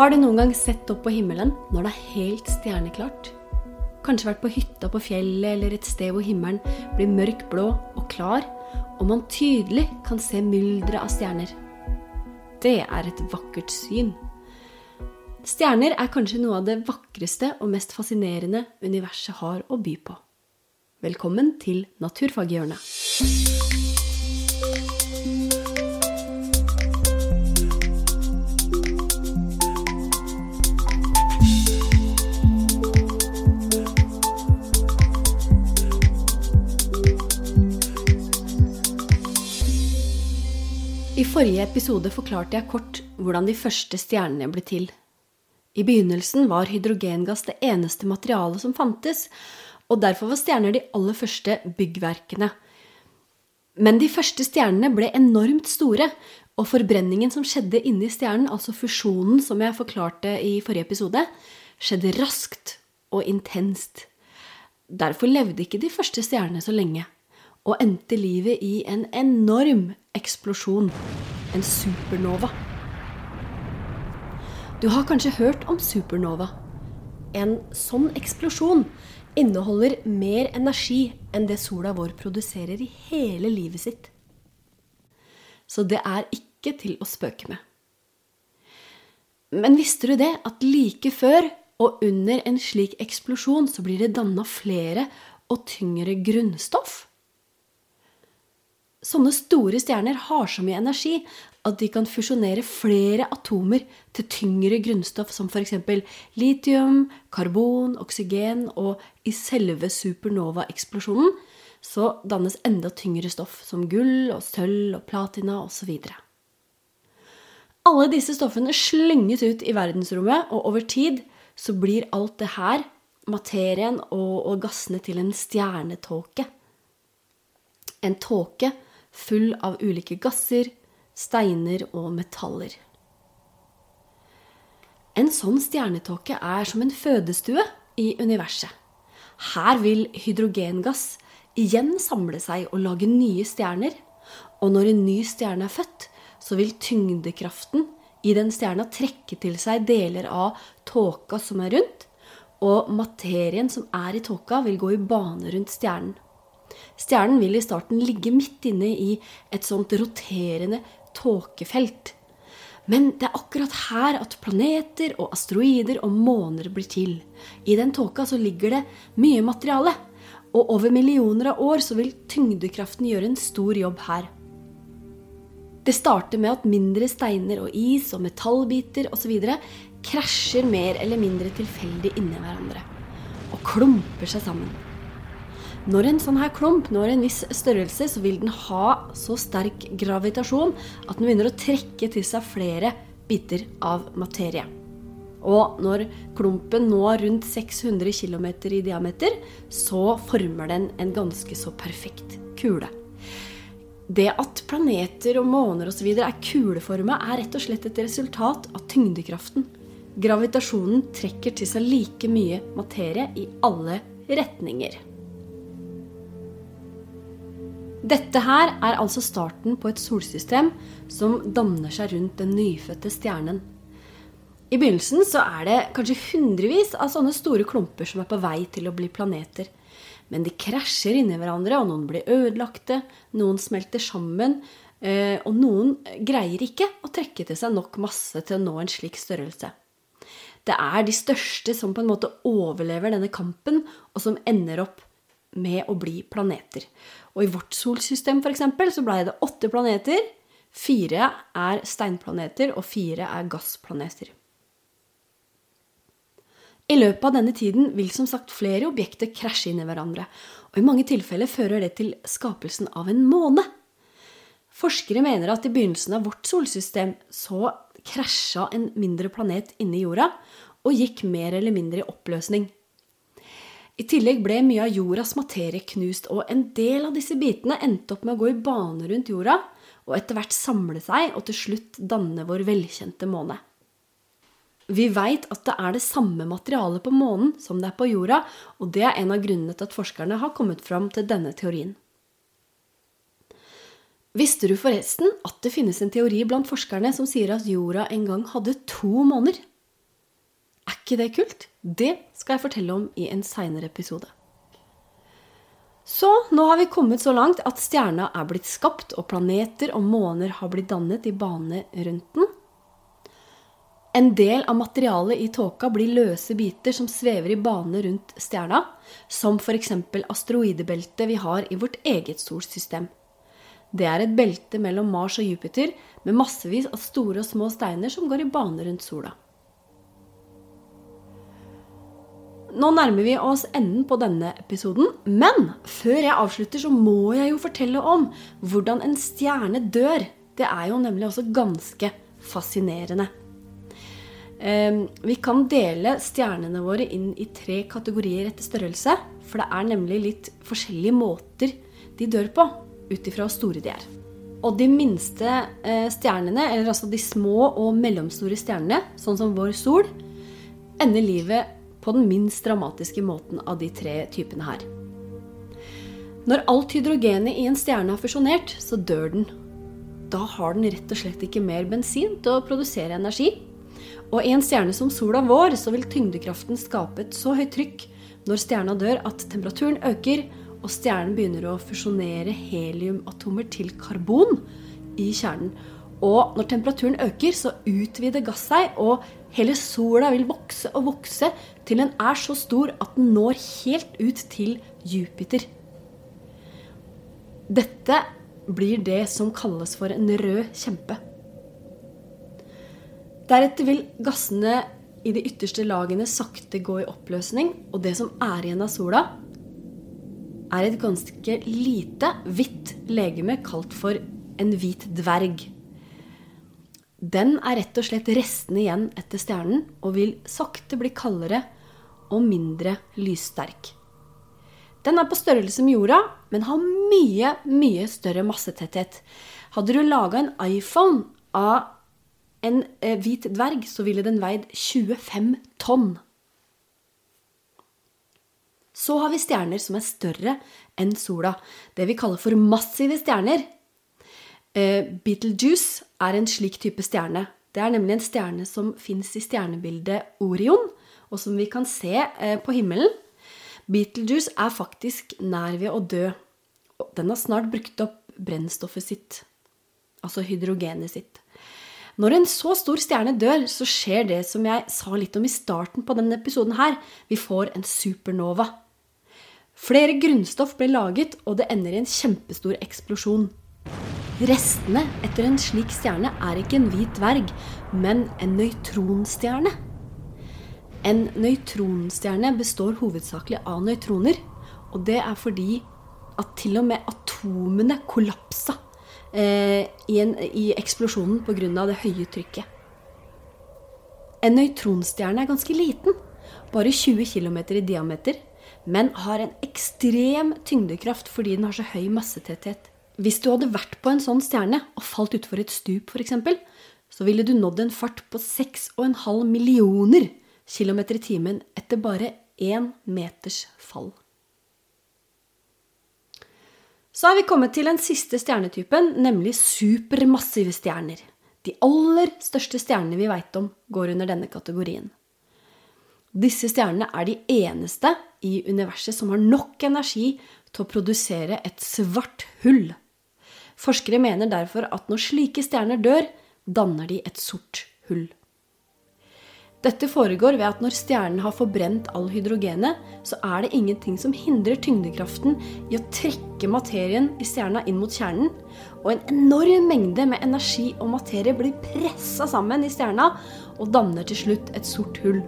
Har du noen gang sett opp på himmelen når det er helt stjerneklart? Kanskje vært på hytta på fjellet eller et sted hvor himmelen blir mørkblå og klar, og man tydelig kan se mylderet av stjerner. Det er et vakkert syn. Stjerner er kanskje noe av det vakreste og mest fascinerende universet har å by på. Velkommen til Naturfaghjørnet. Forrige episode forklarte jeg kort hvordan de første stjernene ble til. I begynnelsen var hydrogengass det eneste materialet som fantes, og derfor var stjerner de aller første byggverkene. Men de første stjernene ble enormt store, og forbrenningen som skjedde inni stjernen, altså fusjonen som jeg forklarte i forrige episode, skjedde raskt og intenst. Derfor levde ikke de første stjernene så lenge og endte livet i en enorm eksplosjon. En supernova. Du har kanskje hørt om supernova. En sånn eksplosjon inneholder mer energi enn det sola vår produserer i hele livet sitt. Så det er ikke til å spøke med. Men visste du det at like før og under en slik eksplosjon så blir det danna flere og tyngre grunnstoff? Sånne store stjerner har så mye energi at de kan fusjonere flere atomer til tyngre grunnstoff som f.eks. litium, karbon, oksygen, og i selve supernova-eksplosjonen så dannes enda tyngre stoff som gull og sølv og platina osv. Alle disse stoffene slynges ut i verdensrommet, og over tid så blir alt det her, materien og, og gassene, til en stjernetåke. En tåke full av ulike gasser, steiner og metaller. En sånn stjernetåke er som en fødestue i universet. Her vil hydrogengass igjen samle seg og lage nye stjerner. Og når en ny stjerne er født, så vil tyngdekraften i den stjerna trekke til seg deler av tåka som er rundt, og materien som er i tåka, vil gå i bane rundt stjernen. Stjernen vil i starten ligge midt inne i et sånt roterende tåkefelt. Men det er akkurat her at planeter og asteroider og måner blir til. I den tåka så ligger det mye materiale. Og over millioner av år så vil tyngdekraften gjøre en stor jobb her. Det starter med at mindre steiner og is og metallbiter osv. krasjer mer eller mindre tilfeldig inni hverandre. Og klumper seg sammen. Når en sånn her klump når en viss størrelse, så vil den ha så sterk gravitasjon at den begynner å trekke til seg flere biter av materie. Og når klumpen når rundt 600 km i diameter, så former den en ganske så perfekt kule. Det at planeter og måner osv. er kuleforma, er rett og slett et resultat av tyngdekraften. Gravitasjonen trekker til seg like mye materie i alle retninger. Dette her er altså starten på et solsystem som danner seg rundt den nyfødte stjernen. I begynnelsen så er det kanskje hundrevis av sånne store klumper som er på vei til å bli planeter. Men de krasjer inni hverandre, og noen blir ødelagte, noen smelter sammen, eh, og noen greier ikke å trekke til seg nok masse til å nå en slik størrelse. Det er de største som på en måte overlever denne kampen, og som ender opp med å bli planeter. Og i vårt solsystem eksempel, så blei det åtte planeter. Fire er steinplaneter, og fire er gassplaneter. I løpet av denne tiden vil som sagt flere objekter krasje inn i hverandre. Og i mange tilfeller fører det til skapelsen av en måne. Forskere mener at i begynnelsen av vårt solsystem så krasja en mindre planet inni jorda og gikk mer eller mindre i oppløsning. I tillegg ble mye av jordas materie knust, og en del av disse bitene endte opp med å gå i bane rundt jorda, og etter hvert samle seg og til slutt danne vår velkjente måne. Vi veit at det er det samme materialet på månen som det er på jorda, og det er en av grunnene til at forskerne har kommet fram til denne teorien. Visste du forresten at det finnes en teori blant forskerne som sier at jorda en gang hadde to måner? Er ikke det kult? Det skal jeg fortelle om i en seinere episode. Så nå har vi kommet så langt at stjerna er blitt skapt, og planeter og måner har blitt dannet i bane rundt den. En del av materialet i tåka blir løse biter som svever i bane rundt stjerna, som f.eks. asteroidebeltet vi har i vårt eget solsystem. Det er et belte mellom Mars og Jupiter med massevis av store og små steiner som går i bane rundt sola. Nå nærmer vi oss enden på denne episoden, men før jeg avslutter, så må jeg jo fortelle om hvordan en stjerne dør. Det er jo nemlig også ganske fascinerende. Ehm, vi kan dele stjernene våre inn i tre kategorier etter størrelse, for det er nemlig litt forskjellige måter de dør på, ut ifra hvor store de er. Og de minste eh, stjernene, eller altså de små og mellomstore stjernene, sånn som vår sol, ender livet på den minst dramatiske måten av de tre typene her. Når alt hydrogenet i en stjerne har fusjonert, så dør den. Da har den rett og slett ikke mer bensin til å produsere energi. Og i en stjerne som sola vår, så vil tyngdekraften skape et så høyt trykk når stjerna dør at temperaturen øker, og stjernen begynner å fusjonere heliumatomer til karbon i kjernen. Og når temperaturen øker, så utvider gass seg, og hele sola vil vokse og vokse til den er så stor at den når helt ut til Jupiter. Dette blir det som kalles for en rød kjempe. Deretter vil gassene i de ytterste lagene sakte gå i oppløsning, og det som er igjen av sola, er et ganske lite, hvitt legeme kalt for en hvit dverg. Den er rett og slett restene igjen etter stjernen og vil sakte bli kaldere og mindre lyssterk. Den er på størrelse med jorda, men har mye, mye større massetetthet. Hadde du laga en iPhone av en eh, hvit dverg, så ville den veid 25 tonn. Så har vi stjerner som er større enn sola. Det vi kaller for massive stjerner. Eh, Beetlejuice er en slik type stjerne. Det er nemlig en stjerne som fins i stjernebildet Orion, og som vi kan se eh, på himmelen. Beetlejuice er faktisk nær ved å dø. Den har snart brukt opp brennstoffet sitt, altså hydrogenet sitt. Når en så stor stjerne dør, så skjer det som jeg sa litt om i starten på denne episoden her. Vi får en supernova. Flere grunnstoff blir laget, og det ender i en kjempestor eksplosjon. Restene etter en slik stjerne er ikke en hvit dverg, men en nøytronstjerne. En nøytronstjerne består hovedsakelig av nøytroner. Og det er fordi at til og med atomene kollapsa eh, i, en, i eksplosjonen pga. det høye trykket. En nøytronstjerne er ganske liten, bare 20 km i diameter, men har en ekstrem tyngdekraft fordi den har så høy massetetthet. Hvis du hadde vært på en sånn stjerne og falt utfor et stup f.eks., så ville du nådd en fart på 6,5 millioner km i timen etter bare én meters fall. Så er vi kommet til den siste stjernetypen, nemlig supermassive stjerner. De aller største stjernene vi veit om, går under denne kategorien. Disse stjernene er de eneste i universet som har nok energi til å produsere et svart hull. Forskere mener derfor at når slike stjerner dør, danner de et sort hull. Dette foregår ved at når stjernen har forbrent all hydrogenet, så er det ingenting som hindrer tyngdekraften i å trekke materien i stjerna inn mot kjernen, og en enorm mengde med energi og materie blir pressa sammen i stjerna og danner til slutt et sort hull.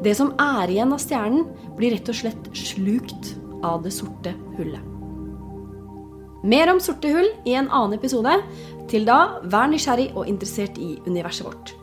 Det som er igjen av stjernen, blir rett og slett slukt av det sorte hullet. Mer om sorte hull i en annen episode. Til da, vær nysgjerrig og interessert i universet vårt.